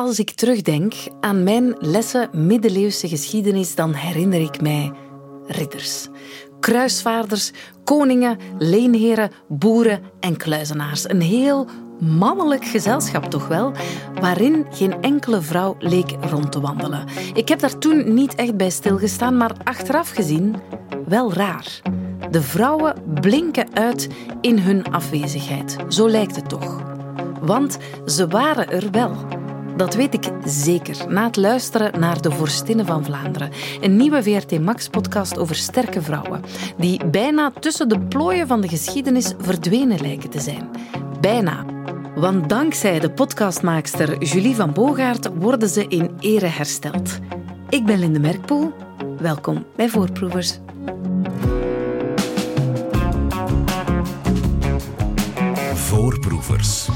Als ik terugdenk aan mijn lessen middeleeuwse geschiedenis, dan herinner ik mij ridders, kruisvaarders, koningen, leenheren, boeren en kluizenaars. Een heel mannelijk gezelschap toch wel, waarin geen enkele vrouw leek rond te wandelen. Ik heb daar toen niet echt bij stilgestaan, maar achteraf gezien wel raar. De vrouwen blinken uit in hun afwezigheid. Zo lijkt het toch. Want ze waren er wel. Dat weet ik zeker na het luisteren naar De Vorstinnen van Vlaanderen. Een nieuwe VRT Max-podcast over sterke vrouwen. Die bijna tussen de plooien van de geschiedenis verdwenen lijken te zijn. Bijna. Want dankzij de podcastmaakster Julie van Bogaert worden ze in ere hersteld. Ik ben Linde Merkpoel. Welkom bij Voorproevers. Voorproevers.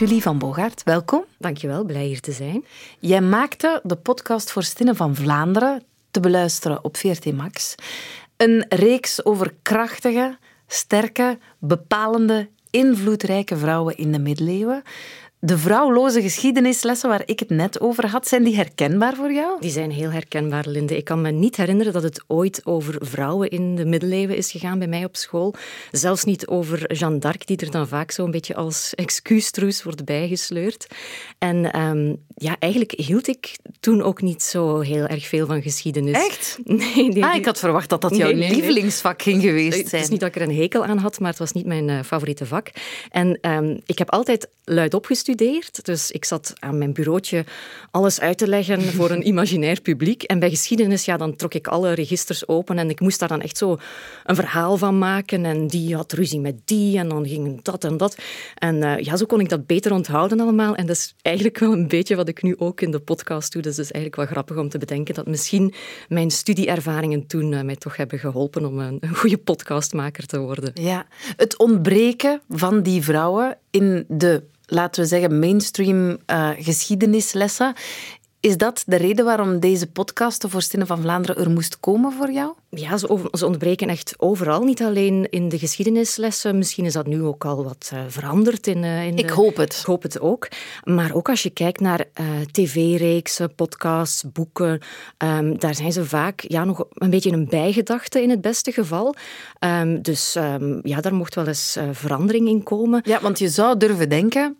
Julie van Bogaert, welkom. Dankjewel, blij hier te zijn. Jij maakte de podcast voor Stinnen van Vlaanderen te beluisteren op VRT Max. Een reeks over krachtige, sterke, bepalende, invloedrijke vrouwen in de middeleeuwen. De vrouwloze geschiedenislessen waar ik het net over had, zijn die herkenbaar voor jou? Die zijn heel herkenbaar, Linde. Ik kan me niet herinneren dat het ooit over vrouwen in de middeleeuwen is gegaan bij mij op school. Zelfs niet over Jeanne d'Arc, die er dan vaak zo een beetje als excuustroes wordt bijgesleurd. En um, ja, eigenlijk hield ik toen ook niet zo heel erg veel van geschiedenis. Echt? Nee. Die, ah, ik had verwacht dat dat jouw nee, nee, lievelingsvak ging geweest zijn. Het is niet dat ik er een hekel aan had, maar het was niet mijn uh, favoriete vak. En um, ik heb altijd luidop Dus ik zat aan mijn bureautje alles uit te leggen voor een imaginair publiek. En bij geschiedenis, ja, dan trok ik alle registers open en ik moest daar dan echt zo een verhaal van maken. En die had ruzie met die en dan ging dat en dat. En uh, ja, zo kon ik dat beter onthouden allemaal. En dat is eigenlijk wel een beetje wat ik nu ook in de podcast doe. Dus het is eigenlijk wel grappig om te bedenken dat misschien mijn studieervaringen toen uh, mij toch hebben geholpen om een, een goede podcastmaker te worden. Ja, het ontbreken van die vrouwen in de laten we zeggen, mainstream uh, geschiedenislessen. Is dat de reden waarom deze podcast, de Vorstinnen van Vlaanderen, er moest komen voor jou? Ja, ze, over, ze, ontbreken echt overal. Niet alleen in de geschiedenislessen. Misschien is dat nu ook al wat uh, veranderd. In, uh, in ik de, hoop het. Ik hoop het ook. Maar ook als je kijkt naar uh, tv-reeksen, podcasts, boeken. Um, daar zijn ze vaak ja, nog een beetje een bijgedachte in het beste geval. Um, dus um, ja, daar mocht wel eens verandering in komen. Ja, want je zou durven denken...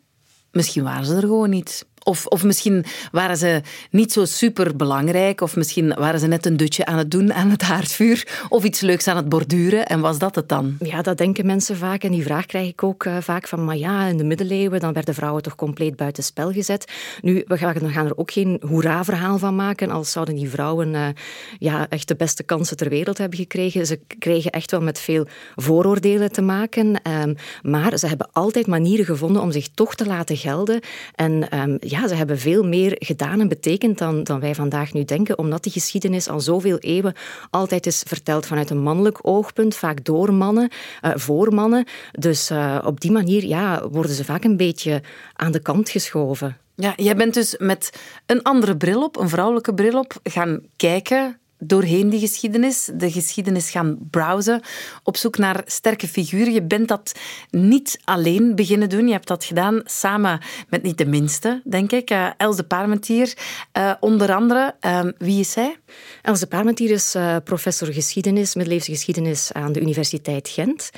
Misschien waren ze er gewoon niet. Of, of misschien waren ze niet zo super belangrijk, of misschien waren ze net een dutje aan het doen aan het haardvuur, of iets leuks aan het borduren, en was dat het dan? Ja, dat denken mensen vaak, en die vraag krijg ik ook uh, vaak van, maar ja, in de middeleeuwen, dan werden vrouwen toch compleet buiten spel gezet. Nu, we gaan, gaan er ook geen hoera-verhaal van maken, als zouden die vrouwen uh, ja, echt de beste kansen ter wereld hebben gekregen. Ze kregen echt wel met veel vooroordelen te maken, um, maar ze hebben altijd manieren gevonden om zich toch te laten gelden, en um, ja, ze hebben veel meer gedaan en betekend dan, dan wij vandaag nu denken, omdat die geschiedenis al zoveel eeuwen altijd is verteld vanuit een mannelijk oogpunt, vaak door mannen, uh, voor mannen. Dus uh, op die manier ja, worden ze vaak een beetje aan de kant geschoven. Ja, jij bent dus met een andere bril op, een vrouwelijke bril op, gaan kijken doorheen die geschiedenis, de geschiedenis gaan browsen, op zoek naar sterke figuren. Je bent dat niet alleen beginnen doen. Je hebt dat gedaan samen met niet de minste, denk ik, uh, Els de Parmentier. Uh, onder andere, uh, wie is zij? Els de Parmentier is uh, professor geschiedenis, middeleeuwse geschiedenis aan de Universiteit Gent.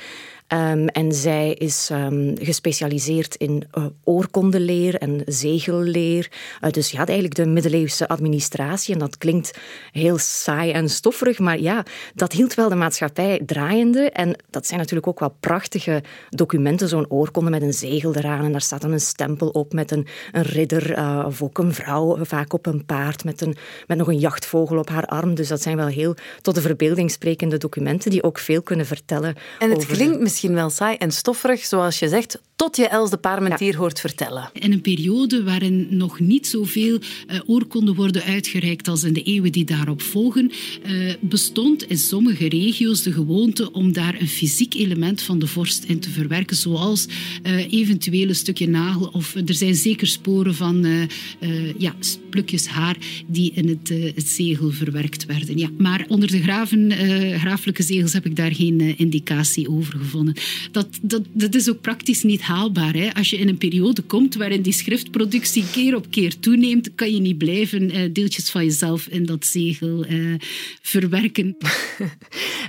Um, en zij is um, gespecialiseerd in uh, oorkondeleer en zegelleer. Uh, dus ja, eigenlijk de middeleeuwse administratie. En dat klinkt heel saai en stofferig, maar ja, dat hield wel de maatschappij draaiende. En dat zijn natuurlijk ook wel prachtige documenten, zo'n oorkonde met een zegel eraan. En daar staat dan een stempel op met een, een ridder uh, of ook een vrouw, vaak op een paard, met, een, met nog een jachtvogel op haar arm. Dus dat zijn wel heel tot de verbeelding sprekende documenten die ook veel kunnen vertellen. En het over klinkt misschien wel saai en stofferig, zoals je zegt, tot je Els de Parmentier ja. hoort vertellen. In een periode waarin nog niet zoveel uh, oorkonden worden uitgereikt als in de eeuwen die daarop volgen, uh, bestond in sommige regio's de gewoonte om daar een fysiek element van de vorst in te verwerken, zoals uh, eventueel een stukje nagel of er zijn zeker sporen van ja, plukjes haar die in het, het, zegel verwerkt werden. Ja, maar onder de graven, graaflijke zegels heb ik daar geen indicatie over gevonden. Dat, dat, dat is ook praktisch niet haalbaar. Hè? Als je in een periode komt waarin die schriftproductie keer op keer toeneemt, kan je niet blijven uh, deeltjes van jezelf in dat zegel uh, verwerken.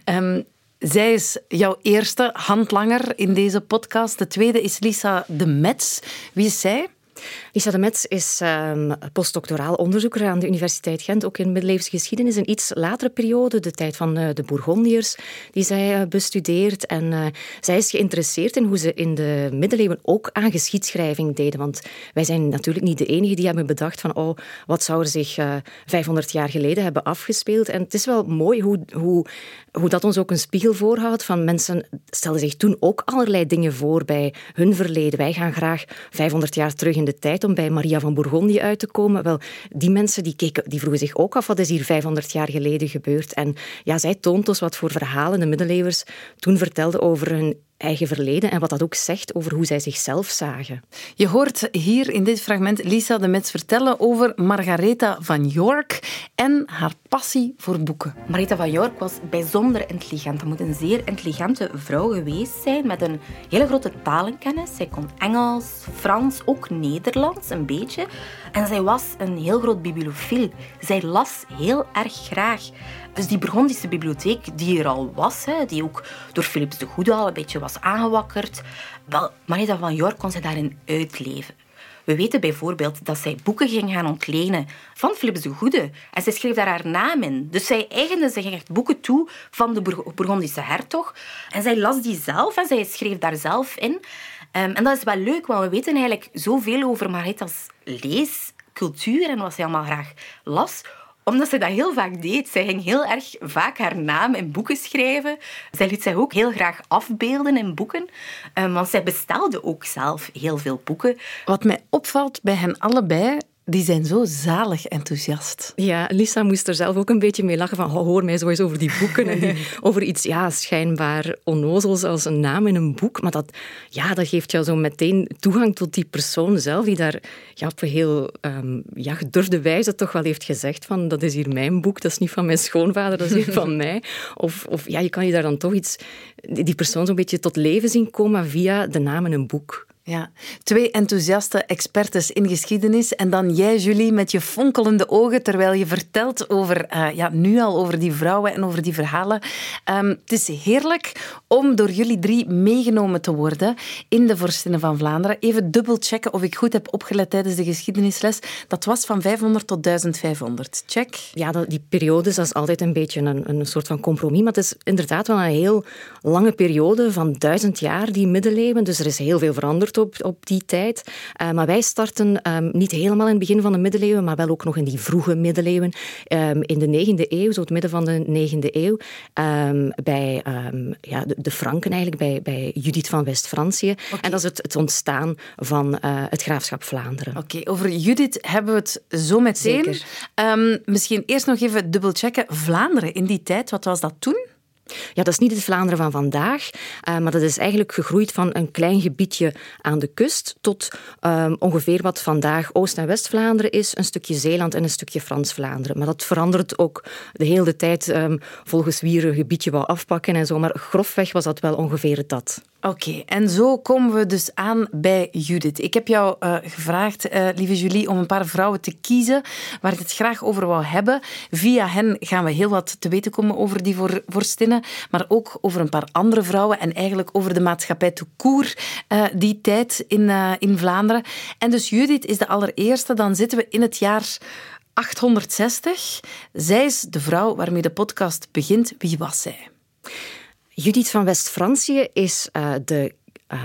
um, zij is jouw eerste handlanger in deze podcast. De tweede is Lisa de Metz. Wie is zij? Lisa de Metz is um, postdoctoraal onderzoeker aan de Universiteit Gent, ook in middeleeuwsgeschiedenis. Een iets latere periode, de tijd van uh, de Bourgondiërs, die zij uh, bestudeert. En uh, zij is geïnteresseerd in hoe ze in de middeleeuwen ook aan geschiedschrijving deden. Want wij zijn natuurlijk niet de enige die hebben bedacht van oh, wat zou er zich 500 jaar geleden hebben afgespeeld. En het is wel mooi hoe, hoe, hoe dat ons ook een spiegel voorhoudt van mensen stelden zich toen ook allerlei dingen voor bij hun verleden. Wij gaan graag 500 jaar terug in de tijd om bij Maria van Bourgondië uit te komen. Wel, die mensen die, keken, die vroegen zich ook af wat is hier 500 jaar geleden gebeurd. En ja, zij toont ons wat voor verhalen de middeleeuwers toen vertelden over hun eigen verleden en wat dat ook zegt over hoe zij zichzelf zagen. Je hoort hier in dit fragment Lisa de Metz vertellen over Margaretha van York en haar passie voor boeken. Margaretha van York was bijzonder intelligent. Dat moet een zeer intelligente vrouw geweest zijn met een hele grote talenkennis. Zij kon Engels, Frans, ook Nederlands een beetje. En zij was een heel groot bibliofiel. Zij las heel erg graag. Dus die Burgondische bibliotheek die er al was, die ook door Philips de Goede al een beetje was aangewakkerd, wel, Marita van York kon zij daarin uitleven. We weten bijvoorbeeld dat zij boeken ging gaan ontlenen van Philips de Goede. En zij schreef daar haar naam in. Dus zij eigende zich echt boeken toe van de Burgondische hertog. En zij las die zelf en zij schreef daar zelf in. Ehm, en dat is wel leuk, want we weten eigenlijk zoveel over Marita's leescultuur en wat zij allemaal graag las omdat ze dat heel vaak deed. Zij ging heel erg vaak haar naam in boeken schrijven. Zij liet zich ook heel graag afbeelden in boeken. Ehm, want zij bestelde ook zelf heel veel boeken. Wat mij opvalt bij hen allebei die zijn zo zalig enthousiast. Ja, Lisa moest er zelf ook een beetje mee lachen van hoor mij zo eens over die boeken en over iets ja, schijnbaar onnozels als een naam in een boek. Maar dat, ja, dat geeft jou zo meteen toegang tot die persoon zelf die daar ja, op een heel um, ja, gedurfde wijze toch wel heeft gezegd van dat is hier mijn boek, dat is niet van mijn schoonvader, dat is hier van mij. Of, of ja, je kan je daar dan toch iets, die persoon zo'n beetje tot leven zien komen via de naam in een boek. Ja, twee enthousiaste expertes in geschiedenis en dan jij, Julie, met je fonkelende ogen terwijl je vertelt over, uh, ja, nu al over die vrouwen en over die verhalen. Um, het is heerlijk om door jullie drie meegenomen te worden in de Vorstinnen van Vlaanderen. Even dubbel checken of ik goed heb opgelet tijdens de geschiedenisles. Dat was van 500 tot 1500. Check. Ja, die periodes, dat is altijd een beetje een, een soort van compromis, maar het is inderdaad wel een heel lange periode van duizend jaar, die middeleeuwen. Dus er is heel veel veranderd op, op die tijd. Uh, maar wij starten um, niet helemaal in het begin van de middeleeuwen, maar wel ook nog in die vroege middeleeuwen. Um, in de 9e eeuw, zo het midden van de 9e eeuw, um, bij ja, de, de, Franken eigenlijk, bij, bij Judith van West-Francië. Okay. En dat is het, het ontstaan van uh, het graafschap Vlaanderen. Oké, okay, over Judith hebben we het zo meteen. misschien eerst nog even dubbelchecken. Vlaanderen in die tijd, wat was dat toen? Ja, dat is niet het Vlaanderen van vandaag, uh, maar dat is eigenlijk gegroeid van een klein gebiedje aan de kust tot um, ongeveer wat vandaag Oost- en West-Vlaanderen is, een stukje Zeeland en een stukje Frans-Vlaanderen. Maar dat verandert ook de hele tijd um, volgens wie er een gebiedje wou afpakken en zo, maar grofweg was dat wel ongeveer dat. Oké, en zo komen we dus aan bij Judith. Ik heb jou uh, gevraagd, uh, lieve Julie, om een paar vrouwen te kiezen waar ik het graag over wou hebben. Via hen gaan we heel wat te weten komen over die voor, vorstinnen, maar ook over een paar andere vrouwen en eigenlijk over de maatschappij te koer uh, die tijd in, in Vlaanderen. En dus Judith is de allereerste. Dan zitten we in het jaar 860. Zij is de vrouw waarmee de podcast begint. Wie was zij? Judith van West-Francië is uh, de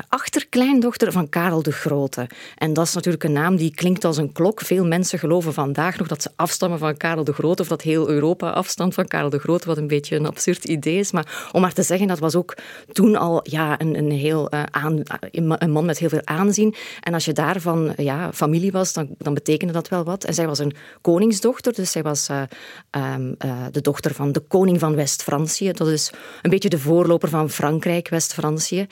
achterkleindochter van Karel de Grote. En dat is natuurlijk een naam die klinkt als een klok. Veel mensen geloven vandaag nog dat ze afstammen van Karel de Grote, of dat heel Europa afstamt van Karel de Grote, wat een beetje een absurd idee is. Maar om maar te zeggen, dat was ook toen al ja, een, een, heel, uh, aan, een man met heel veel aanzien. En als je daarvan ja, familie was, dan, dan betekende dat wel wat. En zij was een koningsdochter, dus zij was um, de dochter van de koning van West-Francië. Dat is een beetje de voorloper van Frankrijk, West-Francië.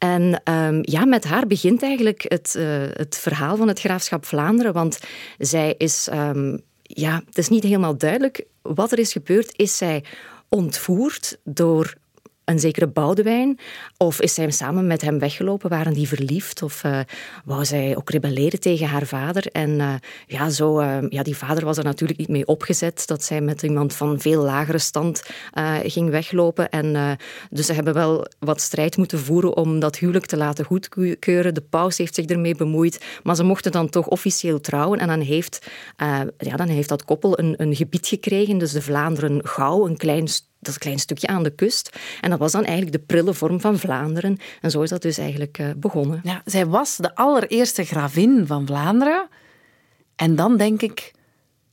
En um, ja, met haar begint eigenlijk het, uh, het verhaal van het graafschap Vlaanderen. Want zij is, um, ja, het is niet helemaal duidelijk wat er is gebeurd. Is zij ontvoerd door een zekere Boudewijn? Of is zij samen met hem weggelopen? Waren die verliefd? Of uh, wou zij ook rebelleren tegen haar vader? En uh, ja, zo, uh, ja, die vader was er natuurlijk niet mee opgezet dat zij met iemand van veel lagere stand ging weglopen. En dus ze hebben wel wat strijd moeten voeren om dat huwelijk te laten goedkeuren. De paus heeft zich ermee bemoeid. Maar ze mochten dan toch officieel trouwen. En dan heeft, ja, dan heeft dat koppel een, een gebied gekregen, dus de Vlaanderen-Gouw, een klein dat klein stukje aan de kust. En dat was dan eigenlijk de prille vorm van Vlaanderen. En zo is dat dus eigenlijk uh, begonnen. Ja, zij was de allereerste gravin van Vlaanderen. En dan denk ik,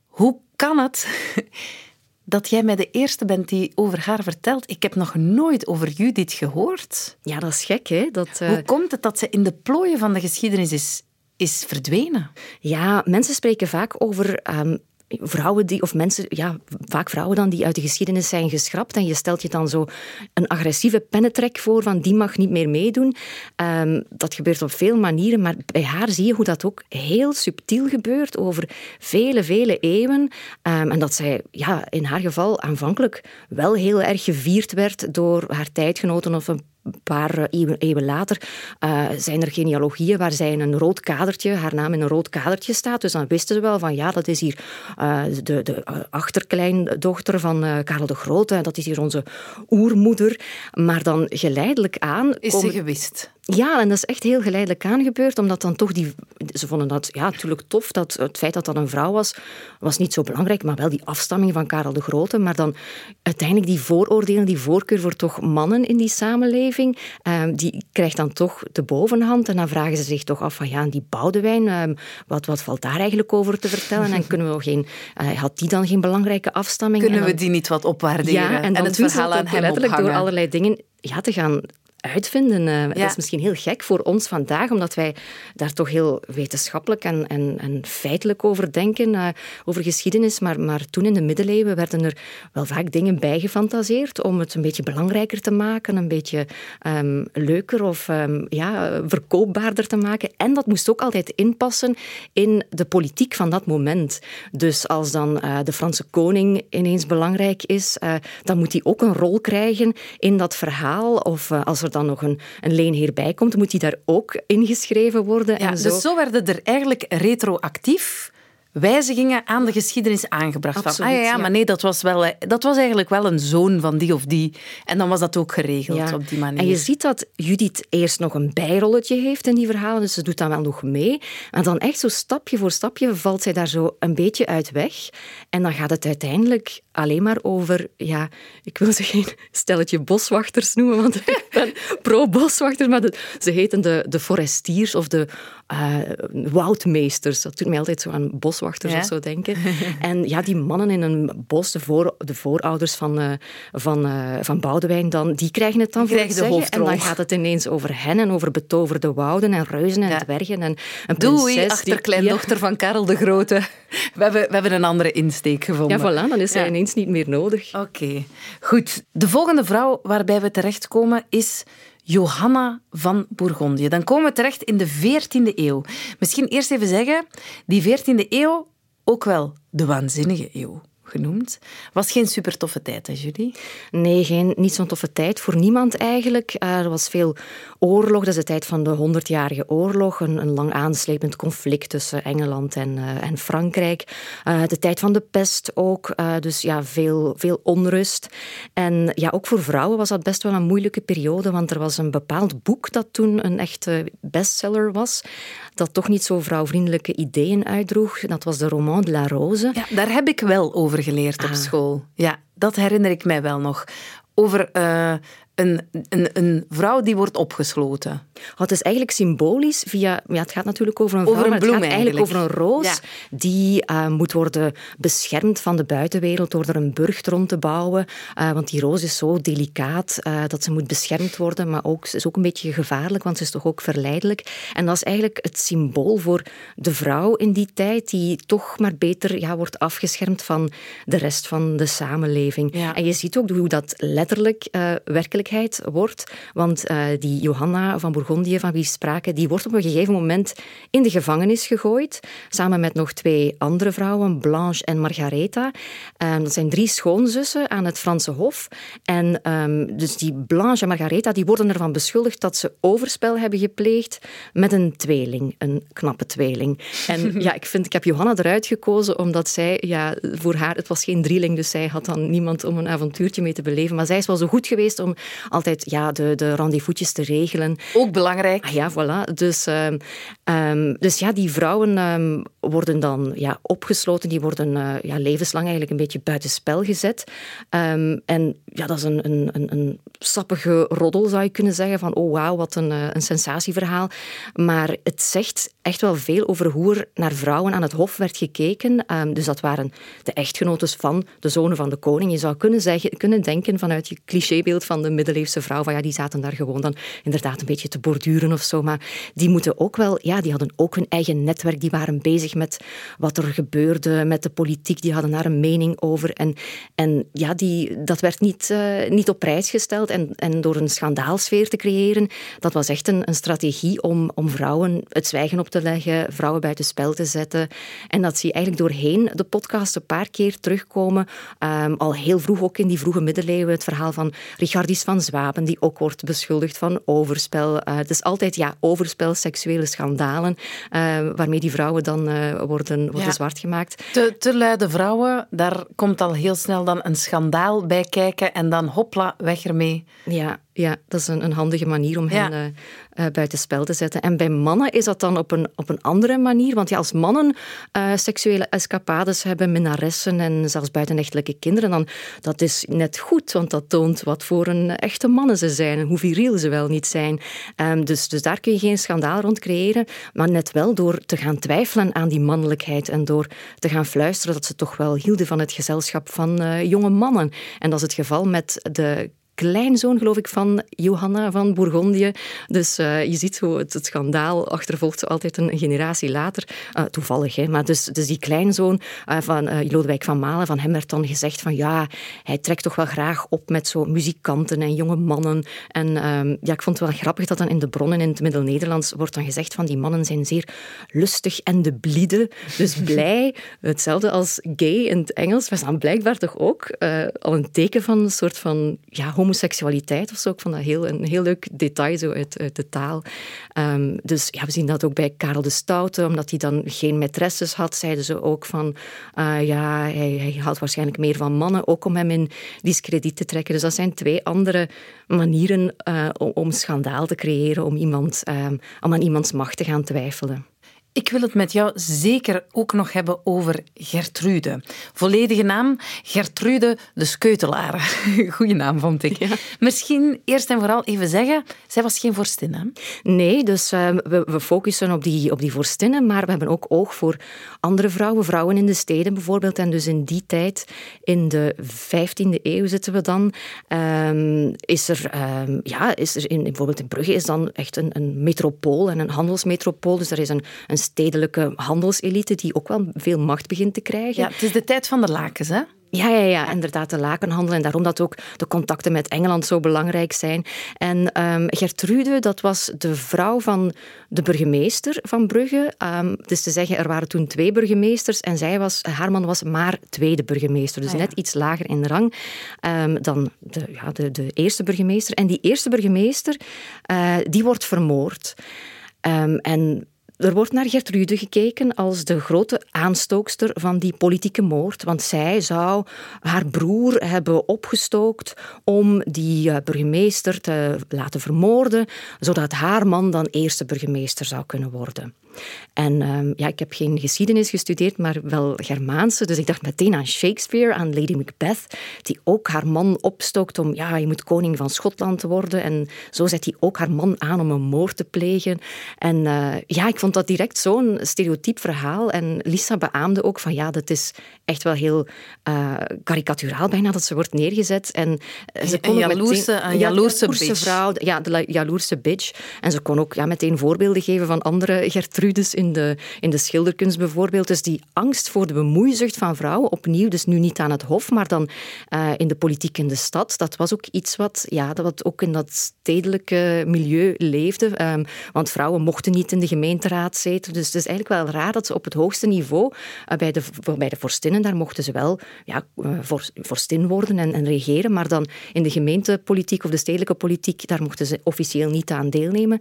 hoe kan het dat jij mij de eerste bent die over haar vertelt? Ik heb nog nooit over Judith gehoord. Ja, dat is gek, hè? Dat, uh... Hoe komt het dat ze in de plooien van de geschiedenis is, is verdwenen? Ja, mensen spreken vaak over um, vrouwen die, of mensen, ja, vaak vrouwen dan, die uit de geschiedenis zijn geschrapt. En je stelt je dan zo een agressieve pennetrek voor van die mag niet meer meedoen. Um, dat gebeurt op veel manieren, maar bij haar zie je hoe dat ook heel subtiel gebeurt over vele, vele eeuwen. Um, en dat zij ja, in haar geval aanvankelijk wel heel erg gevierd werd door haar tijdgenoten of een een paar eh, eeuwen, later uh, zijn er genealogieën waar zij in een rood kadertje, haar naam in een rood kadertje staat. Dus dan wisten ze wel van ja, dat is hier uh, de, de achterkleindochter van uh, Karel de Grote. Dat is hier onze oermoeder. Maar dan geleidelijk aan... Is ze gewist? Ja, en dat is echt heel geleidelijk aangebeurd, omdat dan toch die... Ze vonden dat ja, natuurlijk tof, dat het feit dat dat een vrouw was, was niet zo belangrijk, maar wel die afstamming van Karel de Grote. Maar dan uiteindelijk die vooroordelen, die voorkeur voor toch mannen in die samenleving, ehm, die krijgt dan toch de bovenhand. En dan vragen ze zich toch af van, ja, die Boudewijn, ehm, wat, wat valt daar eigenlijk over te vertellen? En kunnen we geen... Uh, had die dan geen belangrijke afstamming? Kunnen we die niet wat opwaarderen? Ja, en, dan het verhaal aan hem letterlijk ophangen. door allerlei dingen ja, te gaan uitvinden. Uh, Dat is misschien heel gek voor ons vandaag, omdat wij daar toch heel wetenschappelijk en, en, en feitelijk over denken, uh, over geschiedenis. Maar, maar toen in de middeleeuwen werden er wel vaak dingen bijgefantaseerd om het een beetje belangrijker te maken, een beetje um, leuker of um, ja, verkoopbaarder te maken. En dat moest ook altijd inpassen in de politiek van dat moment. Dus als dan uh, de Franse koning ineens belangrijk is, dan moet hij ook een rol krijgen in dat verhaal. Of als er dan nog een, een leenheer bij komt, moet die daar ook ingeschreven worden. Ja, en zo. Dus zo werden er eigenlijk retroactief wijzigingen aan de geschiedenis aangebracht. Absoluut, van, ah ja, ja, maar nee, dat was, wel, dat was eigenlijk wel een zoon van die of die. En dan was dat ook geregeld ja. op die manier. En je ziet dat Judith eerst nog een bijrolletje heeft in die verhalen, dus ze doet dan wel nog mee. En dan echt zo stapje voor stapje valt zij daar zo een beetje uit weg. En dan gaat het uiteindelijk alleen maar over, ja, ik wil ze geen stelletje boswachters noemen, want ik ben pro-boswachters, maar de, ze heten de, de forestiers of de uh, woudmeesters. Dat doet mij altijd zo aan boswachters ja? of zo denken. En ja, die mannen in een bos, de, voor, de voorouders van, uh, van, uh, van Boudewijn, dan, die krijgen het dan voor de zeggen. En dan gaat het ineens over hen en over betoverde wouden en reuzen en ja. dwergen. En een Doei, achterkleindochter van Karel de Grote. We hebben, we hebben een andere insteek gevonden. Ja, voilà, dan is zij ineens niet meer nodig. Oké, okay. goed. De volgende vrouw waarbij we terechtkomen is Johanna van Bourgondië. Dan komen we terecht in de 14e eeuw. Misschien eerst even zeggen, die 14e eeuw ook wel de waanzinnige eeuw genoemd. Was geen super toffe tijd, hè, Julie? Nee, geen, niet zo'n toffe tijd voor niemand eigenlijk. Er was veel oorlog, dat is de tijd van de Honderdjarige Oorlog, een, lang aanslepend conflict tussen Engeland en, uh, en Frankrijk. Uh, de tijd van de pest ook, dus ja, veel, veel onrust. En ja, ook voor vrouwen was dat best wel een moeilijke periode, want er was een bepaald boek dat toen een echte bestseller was, dat toch niet zo vrouwvriendelijke ideeën uitdroeg. Dat was de Roman de la Rose. Ja, daar heb ik wel over geleerd op ah. school. Ja, dat herinner ik mij wel nog. Over uh, een, een, een vrouw die wordt opgesloten. Het is eigenlijk symbolisch via... Ja, het gaat natuurlijk over een vrouw, over een bloem, het gaat eigenlijk. over een roos ja. die uh, moet worden beschermd van de buitenwereld door er een burcht rond te bouwen. Uh, want die roos is zo delicaat uh, dat ze moet beschermd worden, maar ook, ze is ook een beetje gevaarlijk, want ze is toch ook verleidelijk. En dat is eigenlijk het symbool voor de vrouw in die tijd, die toch maar beter ja, wordt afgeschermd van de rest van de samenleving. Ja. En je ziet ook hoe dat letterlijk, werkelijk wordt. Want uh, die Johanna van Bourgondië, van wie we spraken, die wordt op een gegeven moment in de gevangenis gegooid, samen met nog twee andere vrouwen, Blanche en Margaretha. Um, dat zijn drie schoonzussen aan het Franse Hof. En um, dus die Blanche en Margaretha die worden ervan beschuldigd dat ze overspel hebben gepleegd met een tweeling, een knappe tweeling. En ja, ik, vind, ik heb Johanna eruit gekozen omdat zij, ja, voor haar, het was geen drieling, dus zij had dan niemand om een avontuurtje mee te beleven. Maar zij is wel zo goed geweest om altijd ja, de, de rendezvousjes te regelen. Ook belangrijk. Ah, ja, voilà. Dus, um, dus ja, die vrouwen um, worden dan ja, opgesloten, die worden uh, ja, levenslang eigenlijk een beetje buitenspel gezet. En ja, dat is een, een, een, een sappige roddel, zou je kunnen zeggen. Van, oh wauw, wat een, uh, een sensatieverhaal. Maar het zegt echt wel veel over hoe er naar vrouwen aan het hof werd gekeken. dus dat waren de echtgenotes van de zonen van de koning. Je zou kunnen, zeggen, kunnen denken vanuit je clichébeeld van de middeleeuwse vrouw, van ja, die zaten daar gewoon dan inderdaad een beetje te borduren of zo. Maar die moeten ook wel, ja, die hadden ook hun eigen netwerk. Die waren bezig met wat er gebeurde met de politiek. Die hadden daar een mening over. En, en ja, die, dat werd niet, uh, niet op prijs gesteld. En, en door een schandaalsfeer te creëren, dat was echt een, een strategie om, om vrouwen het zwijgen op te leggen, vrouwen buiten spel te zetten. En dat zie je eigenlijk doorheen de podcast een paar keer terugkomen. Um, al heel vroeg, ook in die vroege middeleeuwen, het verhaal van Richardis van Zwaben, die ook wordt beschuldigd van overspel. Uh, het is altijd ja, overspel, seksuele schandalen, uh, waarmee die vrouwen dan uh, worden, worden ja. zwart gemaakt. Te, te luide vrouwen, daar komt al heel snel dan een schandaal bij kijken en dan hopla, weg ermee. Ja, ja, dat is een, een handige manier om hen ja. Uh, buitenspel te zetten. En bij mannen is dat dan op een, op een andere manier. Want ja, als mannen uh, seksuele escapades hebben, minnaressen en zelfs buitenechtelijke kinderen, dan dat is net goed, want dat toont wat voor een echte mannen ze zijn en hoe viriel ze wel niet zijn. Um, dus, dus daar kun je geen schandaal rond creëren, maar net wel door te gaan twijfelen aan die mannelijkheid en door te gaan fluisteren dat ze toch wel hielden van het gezelschap van uh, jonge mannen. En dat is het geval met de kleinzoon, geloof ik, van Johanna van Bourgondië. Dus uh, je ziet hoe het, het, schandaal achtervolgt altijd een generatie later. Uh, toevallig, hè. Maar dus, dus die kleinzoon uh, van Lodewijk van Malen, van hem werd dan gezegd van ja, hij trekt toch wel graag op met zo muzikanten en jonge mannen. En ehm, ja, ik vond het wel grappig dat dan in de bronnen in het Middel-Nederlands wordt dan gezegd van die mannen zijn zeer lustig en de bliede. Dus blij, hetzelfde als gay in het Engels, was dan blijkbaar toch ook al een teken van een soort van ja, homoseksualiteit of zo. Ik vond dat heel, een heel leuk detail zo uit, uit de taal. Um, dus ja, we zien dat ook bij Karel de Stoute, omdat hij dan geen maîtresses had, zeiden ze ook van uh, ja, hij, hij waarschijnlijk meer van mannen, ook om hem in discrediet te trekken. Dus dat zijn twee andere manieren uh, om, schandaal te creëren, om, iemand, um, om aan iemands macht te gaan twijfelen. Ik wil het met jou zeker ook nog hebben over Gertrude. Volledige naam Gertrude de Skeutelaar. Goeie naam, vond ik. Ja. Misschien eerst en vooral even zeggen, zij was geen vorstin, hè? Nee, dus uh, we, we, focussen op die, op die vorstinnen, maar we hebben ook oog voor andere vrouwen, vrouwen in de steden bijvoorbeeld. En dus in die tijd, in de 15e eeuw zitten we dan, um, is er, um, ja, is er in, bijvoorbeeld in Brugge is dan echt een, een metropool en een handelsmetropool. Dus er is een, een stedelijke handelselite die ook wel veel macht begint te krijgen. Ja, het is de tijd van de lakens, hè? Ja, ja, ja, inderdaad, de lakenhandel. En daarom dat ook de contacten met Engeland zo belangrijk zijn. En um, Gertrude, dat was de vrouw van de burgemeester van Brugge. Um, dus te zeggen, er waren toen twee burgemeesters en zij was, haar man was maar tweede burgemeester. Dus ah, ja. net iets lager in rang um, dan de, ja, de, de eerste burgemeester. En die eerste burgemeester, uh, die wordt vermoord. en er wordt naar Gertrude gekeken als de grote aanstookster van die politieke moord, want zij zou haar broer hebben opgestookt om die eh, burgemeester te laten vermoorden, zodat haar man dan eerste burgemeester zou kunnen worden. En um, ja, ik heb geen geschiedenis gestudeerd, maar wel Germaanse. Dus ik dacht meteen aan Shakespeare, aan Lady Macbeth, die ook haar man opstookt om, ja, je moet koning van Schotland te worden. En zo zet hij ook haar man aan om een moord te plegen. En uh, ja, ik vond dat direct zo'n stereotyp verhaal. En Lisa beaamde ook van, ja, dat is echt wel heel uh, karikaturaal bijna dat ze wordt neergezet. En ze kon een jaloerse, meteen, een jaloerse, ja, vrouw, ja, de jaloerse bitch. En ze kon ook ja, meteen voorbeelden geven van andere Gertrude Gertrudes in de, in de schilderkunst bijvoorbeeld. Dus die angst voor de bemoeizucht van vrouwen, opnieuw, dus nu niet aan het hof, maar dan uh, in de politiek in de stad. Dat was ook iets wat, ja, dat ook in dat stedelijke milieu leefde. Um, want vrouwen mochten niet in de gemeenteraad zitten. Dus het is eigenlijk wel raar dat ze op het hoogste niveau, uh, bij, de, bij de vorstinnen, daar mochten ze wel ja, uh, vorstin worden en, en regeren. Maar dan in de gemeentepolitiek of de stedelijke politiek, daar mochten ze officieel niet aan deelnemen.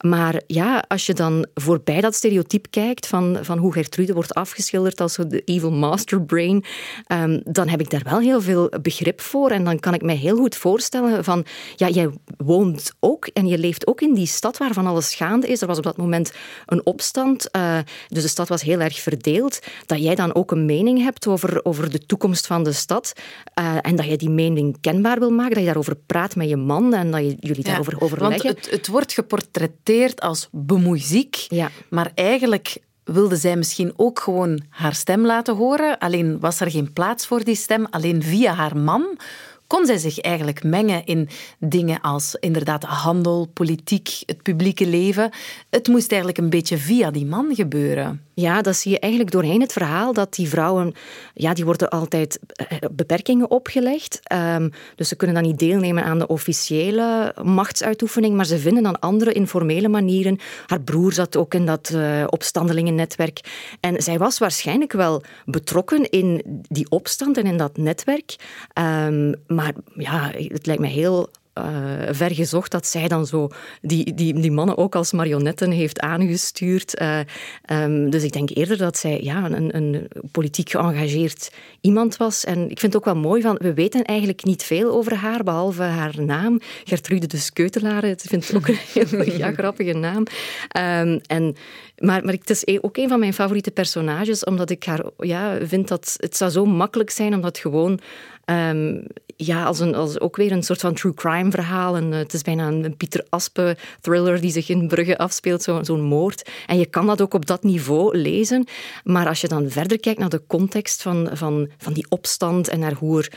Maar ja, als je dan voorbij dat stereotype kijkt van, van hoe Gertrude wordt afgeschilderd als de evil master brain, um, dan heb ik daar wel heel veel begrip voor. En dan kan ik me heel goed voorstellen van, ja, jij woont ook en je leeft ook in die stad waarvan alles gaande is. Er was op dat moment een opstand, uh, dus de stad was heel erg verdeeld. Dat jij dan ook een mening hebt over, over de toekomst van de stad uh, en dat je die mening kenbaar wil maken, dat je daarover praat met je man en dat je, jullie daarover overleggen. Want het, het wordt geportretteerd als bemoeiziek, ja. Maar eigenlijk wilde zij misschien ook gewoon haar stem laten horen. Alleen was er geen plaats voor die stem, alleen via haar man kon zij zich eigenlijk mengen in dingen als inderdaad handel, politiek, het publieke leven. Het moest eigenlijk een beetje via die man gebeuren. Ja, dat zie je eigenlijk doorheen het verhaal, dat die vrouwen, ja, die worden altijd eh, beperkingen opgelegd. Um, dus ze kunnen dan niet deelnemen aan de officiële machtsuitoefening, maar ze vinden dan andere informele manieren. Haar broer zat ook in dat uh, opstandelingennetwerk. En zij was waarschijnlijk wel betrokken in die opstand en in dat netwerk. Um, maar ja, het lijkt me heel uh, ver gezocht dat zij dan zo die, die, die mannen ook als marionetten heeft aangestuurd. Uh, um, dus ik denk eerder dat zij ja, een, een politiek geëngageerd iemand was. En ik vind het ook wel mooi van, we weten eigenlijk niet veel over haar, behalve haar naam, Gertrude de Skeutelaar. Ik vind het ook een heel ja, grappige naam. Um, en, maar, maar het is ook een van mijn favoriete personages, omdat ik haar ja, vind dat het zou zo makkelijk zijn om dat gewoon Um, ja, als, een, als ook weer een soort van true crime verhaal. En, uh, het is bijna een, Pieter Aspe thriller die zich in Brugge afspeelt, zo'n zo moord. En je kan dat ook op dat niveau lezen. Maar als je dan verder kijkt naar de context van, van, van die opstand en naar hoe er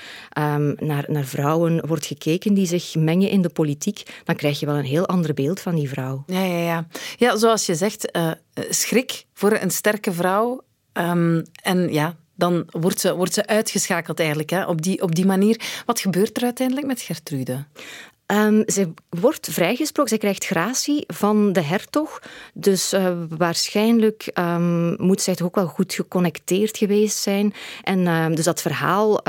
um, naar, naar vrouwen wordt gekeken die zich mengen in de politiek, dan krijg je wel een heel ander beeld van die vrouw. Ja, ja, ja. ja zoals je zegt, uh, schrik voor een sterke vrouw. Um, en ja, dan wordt ze, wordt ze uitgeschakeld eigenlijk hè, op, die, op die manier. Wat gebeurt er uiteindelijk met Gertrude? Um, zij wordt vrijgesproken, zij krijgt gratie van de hertog. Dus uh, waarschijnlijk um, moet zij toch ook wel goed geconnecteerd geweest zijn. En uh, dus dat verhaal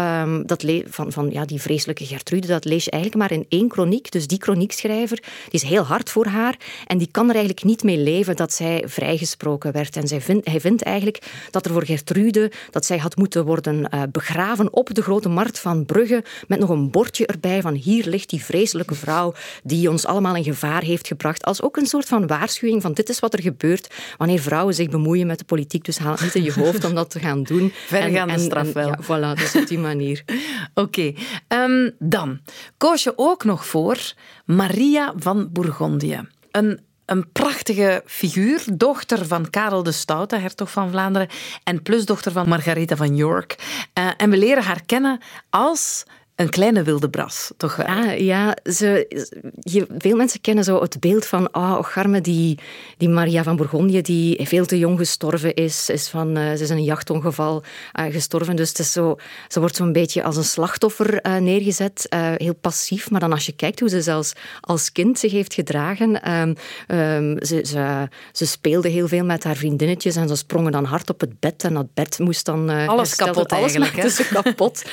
dat van, van ja, die vreselijke Gertrude, dat lees je eigenlijk maar in één kroniek. Dus die kroniekschrijver die is heel hard voor haar en die kan er eigenlijk niet mee leven dat zij vrijgesproken werd. En zij hij vindt eigenlijk dat er voor Gertrude, dat zij had moeten worden uh, begraven op de grote markt van Brugge met nog een bordje erbij van hier ligt die vreselijke vrouw die ons allemaal in gevaar heeft gebracht. Als ook een soort van waarschuwing van dit is wat er gebeurt wanneer vrouwen zich bemoeien met de politiek. Dus haal het niet in je hoofd om dat te gaan doen. Vergaande straf wel. Ja, voilà, dus op die manier. Oké, okay. um, dan koos je ook nog voor Maria van Bourgondië. Een een prachtige figuur, dochter van Karel de Stoute, hertog van Vlaanderen, en plusdochter van Margaretha van York. Uh, en we leren haar kennen als een kleine wilde bras, toch wel? Ah, ja, ze, je, veel mensen kennen zo het beeld van oh, Garme, die, die Maria van Bourgondië, die veel te jong gestorven is. is van, uh, ze is in een jachtongeval uh, gestorven. Dus het is zo, ze wordt zo'n beetje als een slachtoffer uh, neergezet. heel passief. Maar dan als je kijkt hoe ze zelfs als kind zich heeft gedragen. Um, um, ze, ze, ze, speelde heel veel met haar vriendinnetjes en ze sprongen dan hard op het bed. En dat bed moest dan... alles kapot alles eigenlijk. Ze kapot.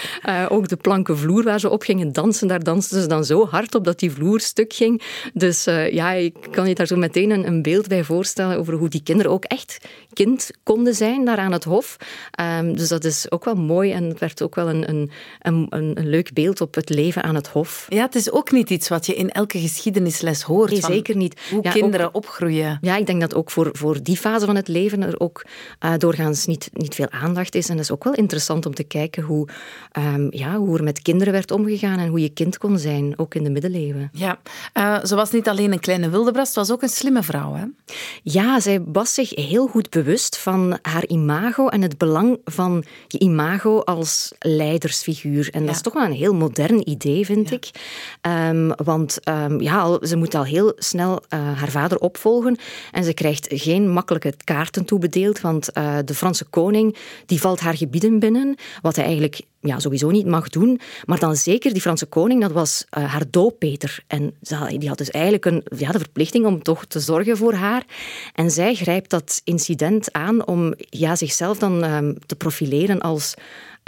ook de planken vloer waar ze op gingen dansen, daar dansten ze dan zo hard op dat die vloer stuk ging. Dus uh, ja, ik kan je daar zo meteen een, een, beeld bij voorstellen over hoe die kinderen ook echt kind konden zijn daar aan het hof. Um, dus dat is ook wel mooi en het werd ook wel een, een, een, een, leuk beeld op het leven aan het hof. Ja, het is ook niet iets wat je in elke geschiedenisles hoort. Nee, zeker niet. Hoe ja, kinderen ook, opgroeien. Ja, ik denk dat ook voor, voor die fase van het leven er ook uh, doorgaans niet, niet veel aandacht is. En dat is ook wel interessant om te kijken hoe, um, ja, hoe er met kinderen werd omgegaan en hoe je kind kon zijn, ook in de middeleeuwen. Ja, uh, ze was niet alleen een kleine wildebras, ze was ook een slimme vrouw. Hè? Ja, zij was zich heel goed bewust bewust van haar imago en het belang van je imago als leidersfiguur. En dat is toch wel een heel modern idee, vind ik. Um, want um, ja, ze moet al heel snel uh, haar vader opvolgen en ze krijgt geen makkelijke kaarten toebedeeld, want uh, de Franse koning die valt haar gebieden binnen, wat hij eigenlijk ja, sowieso niet mag doen. Maar dan zeker die Franse koning, dat was uh, haar dooppeter. En die had dus eigenlijk een, ja, de verplichting om toch te zorgen voor haar. En zij grijpt dat incident aan om ja, zichzelf dan um, te profileren als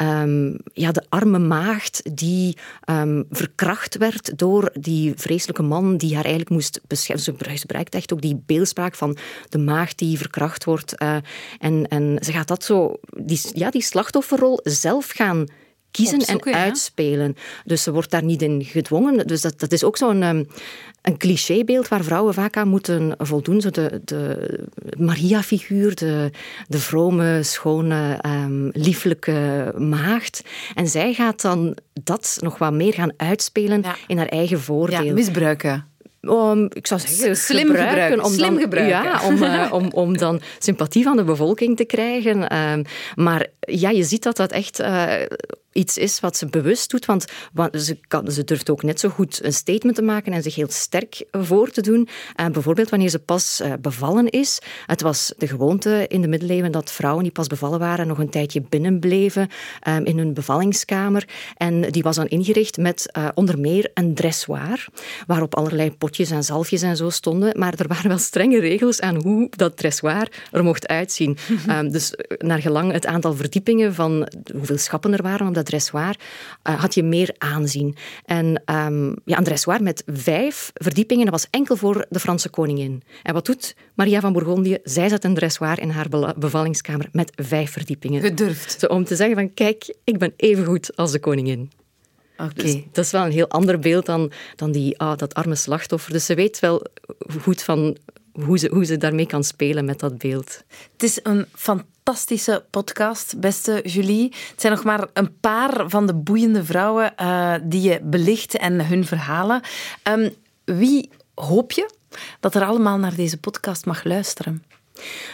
Um, ja, de arme maagd die um, verkracht werd door die vreselijke man die haar eigenlijk moest beschermen. Ze gebruikt echt ook die beeldspraak van de maagd die verkracht wordt. Uh, en, en ze gaat dat zo, die, ja, die slachtofferrol zelf gaan kiezen en uitspelen. Dus ze wordt daar niet in gedwongen. Dus dat, dat is ook zo'n um, een clichébeeld waar vrouwen vaak aan moeten voldoen. Zo de, de Maria-figuur, de, de vrome, schone, um, lieflijke maagd. En zij gaat dan dat nog wat meer gaan uitspelen in haar eigen voordeel. Ja, misbruiken. Um, ik zou zeggen, slim gebruiken. Om Slim dan, gebruiken. Ja, om, uh, om, om dan sympathie van de bevolking te krijgen. Um, maar ja, je ziet dat dat echt uh, iets is wat ze bewust doet. Want ze, kan, ze durft ook net zo goed een statement te maken en zich heel sterk voor te doen. Uh, bijvoorbeeld wanneer ze pas uh, bevallen is. Het was de gewoonte in de middeleeuwen dat vrouwen die pas bevallen waren nog een tijdje binnenbleven um, in hun bevallingskamer. En die was dan ingericht met uh, onder meer een dressoir, waarop allerlei potjes en zalfjes en zo stonden. Maar er waren wel strenge regels aan hoe dat dressoir er mocht uitzien. um, dus naar gelang het aantal verdiepingen van hoeveel schappen er waren op dat dressoir, uh, had je meer aanzien. En um, ja, een dressoir met vijf verdiepingen, dat was enkel voor de Franse koningin. En wat doet Maria van Bourgondië? Zij zet een dressoir in haar bevallingskamer met vijf verdiepingen. Gedurfd. Zo, om te zeggen van, kijk, ik ben even goed als de koningin. Okay. Dus dat is wel een heel ander beeld dan, dan die, ah, dat arme slachtoffer. Dus ze weet wel goed van hoe ze, hoe ze daarmee kan spelen met dat beeld. Het is een fantastische podcast, beste Julie. Het zijn nog maar een paar van de boeiende vrouwen uh, die je belicht en hun verhalen. Um, wie hoop je dat er allemaal naar deze podcast mag luisteren?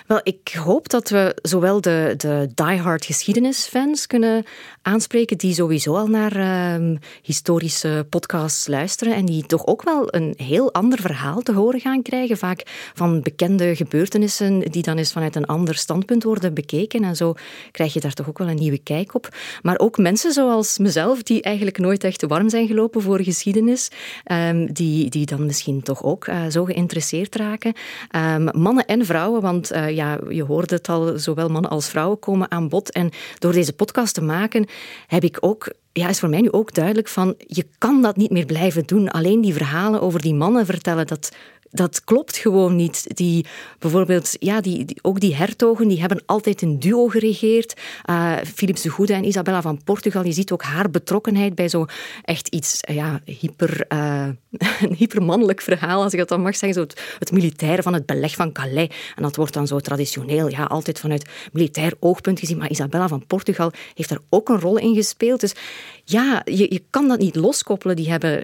Wel, ik hoop dat we zowel de, de diehard geschiedenisfans kunnen aanspreken, die sowieso al naar uh, historische podcasts luisteren en die toch ook wel een heel ander verhaal te horen gaan krijgen. Vaak van bekende gebeurtenissen die dan eens vanuit een ander standpunt worden bekeken. En zo krijg je daar toch ook wel een nieuwe kijk op. Maar ook mensen zoals mezelf, die eigenlijk nooit echt warm zijn gelopen voor geschiedenis, um, die, die dan misschien toch ook uh, zo geïnteresseerd raken. Um, mannen en vrouwen, want uh, ja, je hoorde het al, zowel mannen als vrouwen komen aan bod. En door deze podcast te maken, heb ik ook ja, is voor mij nu ook duidelijk van je kan dat niet meer blijven doen. Alleen die verhalen over die mannen vertellen, dat, dat klopt gewoon niet. Die, bijvoorbeeld, ja, die, ook die hertogen, die hebben altijd een duo geregeerd. Uh, Philips de Goede en Isabella van Portugal. Je ziet ook haar betrokkenheid bij zo echt iets ja, hyper, uh, een hypermannelijk verhaal, als ik dat dan mag zeggen. Zo het, het militaire van het beleg van Calais. En dat wordt dan zo traditioneel, ja, altijd vanuit militair oogpunt gezien. Maar Isabella van Portugal heeft daar ook een rol in gespeeld. Dus ja, je, je kan dat niet loskoppelen. Die hebben,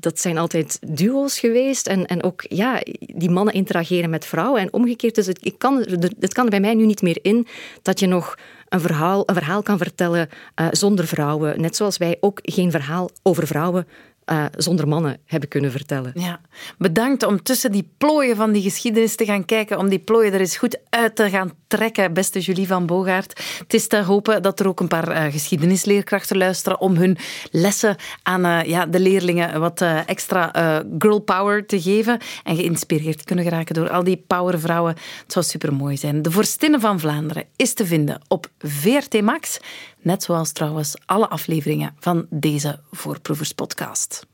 dat zijn altijd duo's geweest. En, en ook, ja, die mannen interageren met vrouwen en omgekeerd. Dus het, ik kan, het kan er bij mij nu niet meer in dat je nog een verhaal, een verhaal kan vertellen uh, zonder vrouwen. Net zoals wij ook geen verhaal over vrouwen uh, zonder mannen hebben kunnen vertellen. Ja, bedankt om tussen die plooien van die geschiedenis te gaan kijken, om die plooien er eens goed uit te gaan trekken, beste Julie van Bogaert. Het is te hopen dat er ook een paar uh, geschiedenisleerkrachten luisteren om hun lessen aan uh, ja, de leerlingen wat extra girl power te geven en geïnspireerd kunnen geraken door al die powervrouwen. Het zou supermooi zijn. De Vorstinnen van Vlaanderen is te vinden op VRT Max. Net zoals trouwens alle afleveringen van deze Voorproeverspodcast.